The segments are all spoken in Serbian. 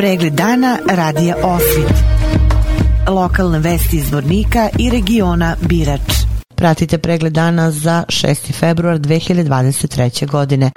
Pregled dana radija Osvit. Lokalne vesti iz Vornika i regiona Birač. Pratite pregled dana za 6. februar 2023. godine.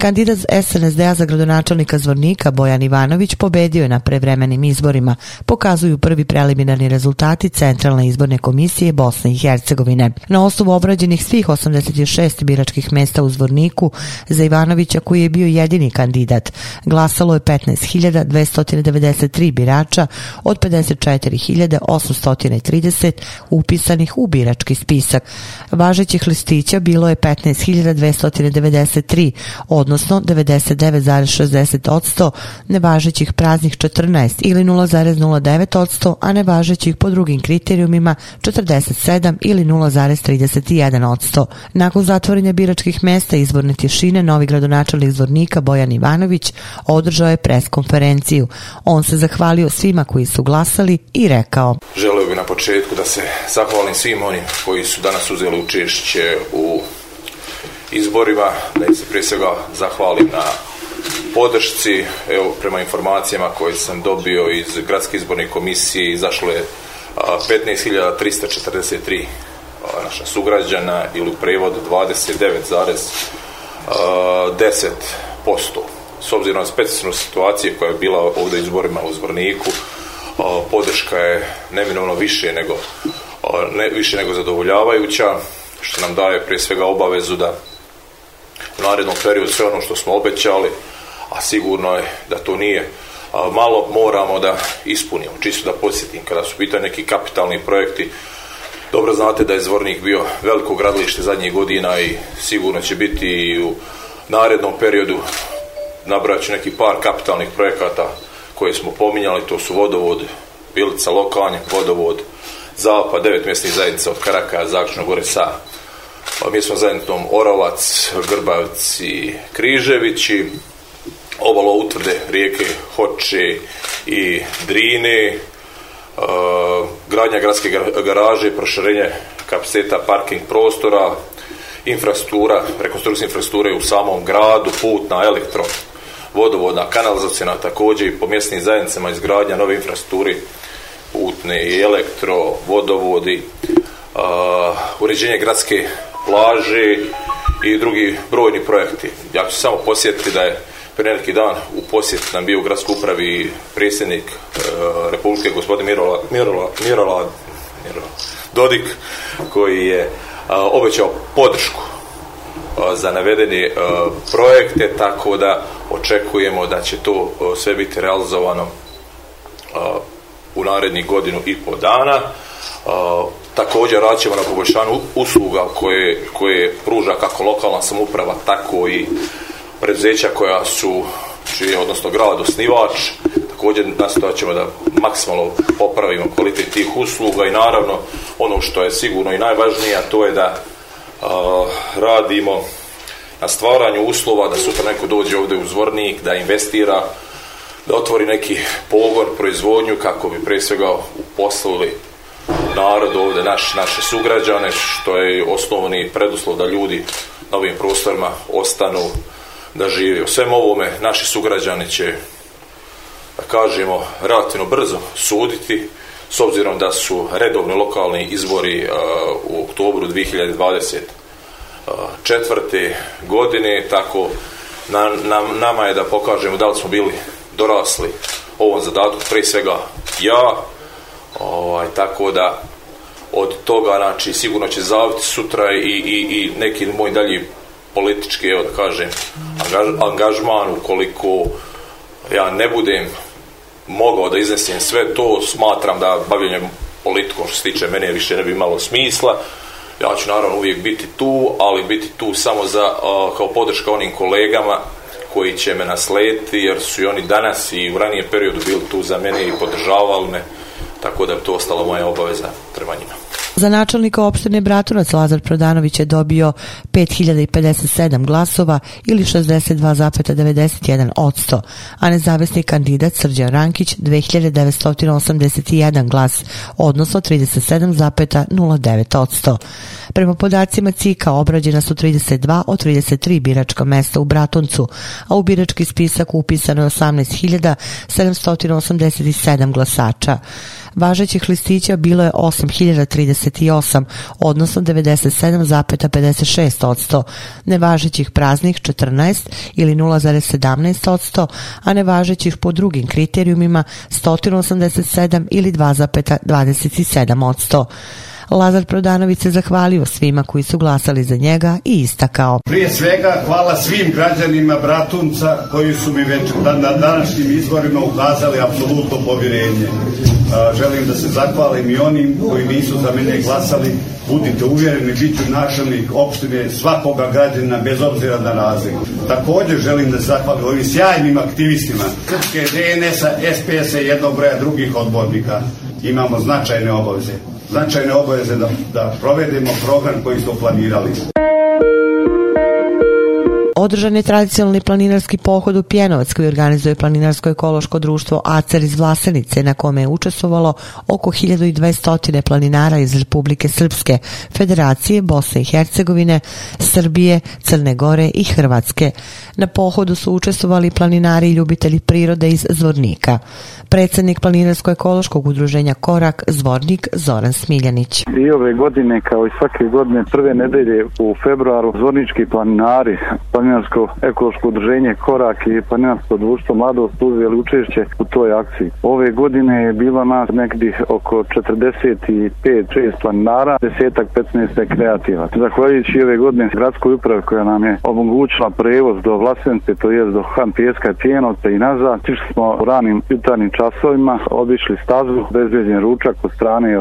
Kandidat SNSD-a za gradonačelnika Zvornika Bojan Ivanović pobedio je na prevremenim izborima, pokazuju prvi preliminarni rezultati Centralne izborne komisije Bosne i Hercegovine. Na osnovu obrađenih svih 86 biračkih mesta u Zvorniku za Ivanovića koji je bio jedini kandidat, glasalo je 15.293 birača od 54.830 upisanih u birački spisak. Važećih listića bilo je 15.293, odnosno odnosno 99,60% nevažećih praznih 14 ili 0,09%, a nevažećih po drugim kriterijumima 47 ili 0,31%. Nakon zatvorenja biračkih mesta izborne tišine, novi gradonačelnik Zvornika Bojan Ivanović održao je preskonferenciju. On se zahvalio svima koji su glasali i rekao. Želeo bih na početku da se zahvalim svim onim koji su danas uzeli učešće u izborima, da im se prije svega zahvalim na podršci. Evo, prema informacijama koje sam dobio iz Gradske izborne komisije izašlo je 15.343 naša sugrađana ili u prevodu 29,10% s obzirom na specifičnu situaciju koja je bila ovdje u izborima u Zvorniku podrška je neminovno više nego ne, više nego zadovoljavajuća što nam daje prije svega obavezu da u narednom periodu sve ono što smo obećali, a sigurno je da to nije a malo moramo da ispunimo. Čisto da podsjetim, kada su pitanje neki kapitalni projekti, dobro znate da je Zvornik bio veliko gradilište zadnjih godina i sigurno će biti i u narednom periodu nabrać neki par kapitalnih projekata koje smo pominjali, to su vodovod, Bilica, Lokanje, vodovod, Zapad, devet mjesnih zajednica od Karaka, Zaključno gore sa Pa mi smo zajedno Oravac, Grbavci, Križevići, obalo utvrde rijeke Hoče i Drine, e, gradnja gradske garaže, proširenje kapaciteta parking prostora, infrastruktura, rekonstrukcija infrastrukture u samom gradu, putna, elektro, vodovodna, kanalizacijna također i po mjesnim zajednicama izgradnja nove infrastrukture, putne i elektro, vodovodi, e, uređenje gradske plaže i drugi brojni projekti. Ja ću samo posjetiti da je pre neki dan u posjet nam bio u gradskoj upravi predsjednik e, Republike gospodin Mirola, Mirola, Mirola, Mirola Dodik koji je a, e, obećao podršku e, za navedeni a, e, projekte tako da očekujemo da će to sve biti realizovano u narednih godinu i po dana Također radit na poboljšanju usluga koje, koje pruža kako lokalna samuprava, tako i preduzeća koja su, čije, odnosno grad osnivač. Također nastojat ćemo da maksimalno popravimo kvalitet tih usluga i naravno ono što je sigurno i najvažnije, a to je da a, radimo na stvaranju uslova da sutra neko dođe ovde u zvornik, da investira, da otvori neki pogor, proizvodnju kako bi pre svega uposlili narod ovde, naš, naše sugrađane, što je osnovni preduslov da ljudi na ovim prostorima ostanu da žive. U svem ovome naši sugrađani će, da kažemo, relativno brzo suditi, s obzirom da su redovni lokalni izbori uh, u oktobru 2024. godine, tako na, na, nama je da pokažemo da li smo bili dorasli ovom zadatku, pre svega ja, Ovaj, tako da od toga, znači, sigurno će zaviti sutra i, i, i neki moj dalji politički, evo da kažem, angažman ukoliko ja ne budem mogao da iznesem sve to, smatram da bavljenje politikom što se tiče mene više ne bi imalo smisla. Ja ću naravno uvijek biti tu, ali biti tu samo za, kao podrška onim kolegama koji će me naslediti, jer su i oni danas i u ranijem periodu bili tu za mene i podržavali me tako da je to ostala moja obaveza prema njima. Za načelnika opštine Bratunac Lazar Prodanović je dobio 5057 glasova ili 62,91 a nezavisni kandidat Srđan Rankić 2981 glas, odnosno 37,09 Prema podacima Cika obrađena su 32 od 33 biračka mesta u Bratuncu, a u birački spisak upisano je 18.787 glasača. Važećih listića bilo je 8.038, odnosno 97,56%, nevažećih praznih 14 ili 0,17%, a nevažećih po drugim kriterijumima 187 ili 2,27%. Lazar Prodanović se zahvalio svima koji su glasali za njega i istakao. Prije svega hvala svim građanima Bratunca koji su mi već na današnjim izborima ukazali apsolutno povjerenje. Želim da se zahvalim i onim koji nisu za mene glasali. Budite uvjereni, bit ću načelnik opštine svakoga građana bez obzira na razliku. Također želim da se zahvalim ovim sjajnim aktivistima Srpske DNS-a, SPS-a i jednog broja drugih odbornika. Imamo značajne obaveze značajne obaveze da, da provedemo program koji smo planirali održan je tradicionalni planinarski pohod u Pjenovac koji organizuje planinarsko ekološko društvo Acer iz Vlasenice na kome je učestvovalo oko 1200 planinara iz Republike Srpske, Federacije Bosne i Hercegovine, Srbije, Crne Gore i Hrvatske. Na pohodu su učestvovali planinari i ljubitelji prirode iz Zvornika. Predsednik planinarsko-ekološkog udruženja Korak Zvornik Zoran Smiljanić. I ove godine kao i svake godine prve nedelje u februaru Zvornički planinari, planinari planinarsko ekološko udruženje Korak i planinarsko društvo Mladost uzeli učešće u toj akciji. Ove godine je bila nas nekdih oko 45-6 planinara, desetak 15 kreativa. Zahvaljujući ove godine gradskoj upravi koja nam je omogućila prevoz do Vlasence, to jest do Hampijeska Tijenovca i nazad, tišli smo u ranim jutarnim časovima, obišli stazu, bezveđen ručak od strane i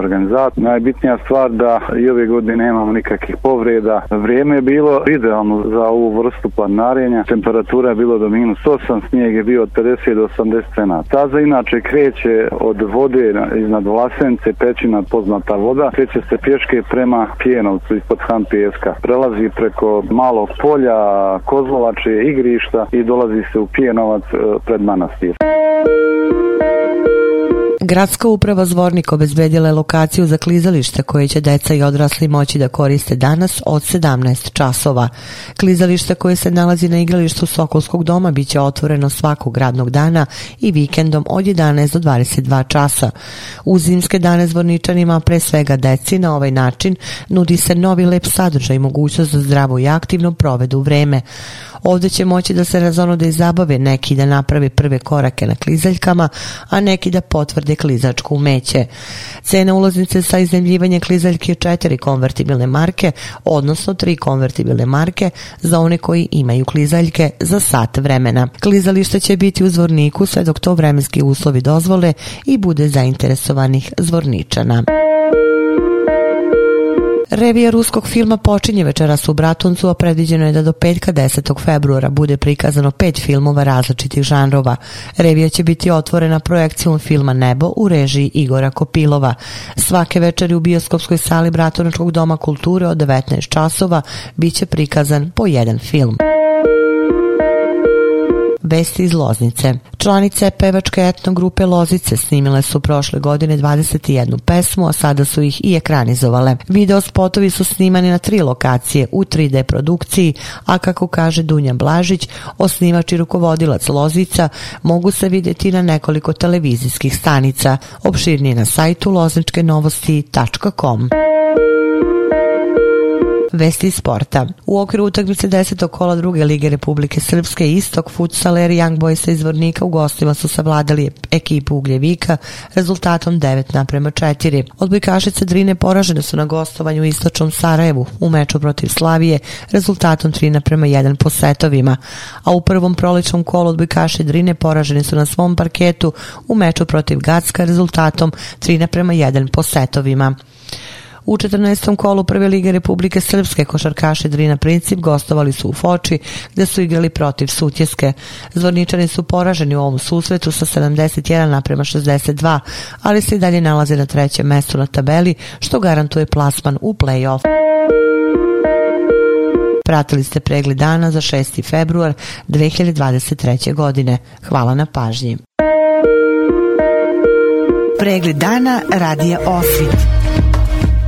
Najbitnija stvar da i ove godine nemamo nikakvih povreda. Vrijeme je bilo idealno za ovu vrstu planarenja. Temperatura je bilo do minus 8, snijeg je bio od 50 do 80 cena. Taza inače kreće od vode iznad Vlasence, pećina poznata voda, kreće se pješke prema Pjenovcu ispod Hampijeska. Prelazi preko malog polja, kozlovače, igrišta i dolazi se u Pjenovac e, pred manastir. Gradska uprava Zvornik obezbedila je lokaciju za klizalište koje će deca i odrasli moći da koriste danas od 17 časova. Klizalište koje se nalazi na igralištu Sokolskog doma biće otvoreno svakog radnog dana i vikendom od 11 do 22 časa. U zimske dane zvorničanima, pre svega deci, na ovaj način nudi se novi lep sadržaj i mogućnost da zdravo i aktivno provedu vreme. Ovde će moći da se razonude da i zabave neki da naprave prve korake na klizaljkama, a neki da potvrde klizačku umeće. Cena ulaznice sa iznemljivanjem klizaljke je četiri konvertibilne marke, odnosno tri konvertibilne marke za one koji imaju klizaljke za sat vremena. Klizalište će biti u zvorniku sve dok to vremenski uslovi dozvole i bude zainteresovanih zvorničana. Revija ruskog filma počinje večeras u Bratuncu, a predviđeno je da do petka 10. februara bude prikazano pet filmova različitih žanrova. Revija će biti otvorena projekcijom filma Nebo u režiji Igora Kopilova. Svake večeri u bioskopskoj sali Bratunačkog doma kulture od 19 časova biće prikazan po jedan film. Vesti iz Loznice. Članice pevačke etno grupe Lozice snimile su prošle godine 21 pesmu, a sada su ih i ekranizovale. Video spotovi su snimani na tri lokacije u 3D produkciji, a kako kaže Dunja Blažić, osnivač i rukovodilac Lozica mogu se videti na nekoliko televizijskih stanica, opširnije na sajtu lozničkenovosti.com. Vesti sporta. U okviru utakmice 10. kola druge lige Republike Srpske Istok, Futsaler i Young Boysa iz Vornika u gostima su savladali ekipu Ugljevika rezultatom 9 naprema 4. Odbojkaše Cedrine poražene su na gostovanju u Istočnom Sarajevu u meču protiv Slavije rezultatom 3 naprema 1 po setovima, a u prvom proličnom kolu odbojkaši Drine poraženi su na svom parketu u meču protiv Gacka rezultatom 3 naprema 1 po setovima. U 14. kolu Prve lige Republike Srpske košarkaši Drina Princip gostovali su u Foči gde su igrali protiv Sutjeske. Zvorničani su poraženi u ovom susretu sa 71 naprema 62, ali se i dalje nalaze na trećem mestu na tabeli što garantuje plasman u play-off. Pratili ste pregled dana za 6. februar 2023. godine. Hvala na pažnji. Pregled dana radija Osvit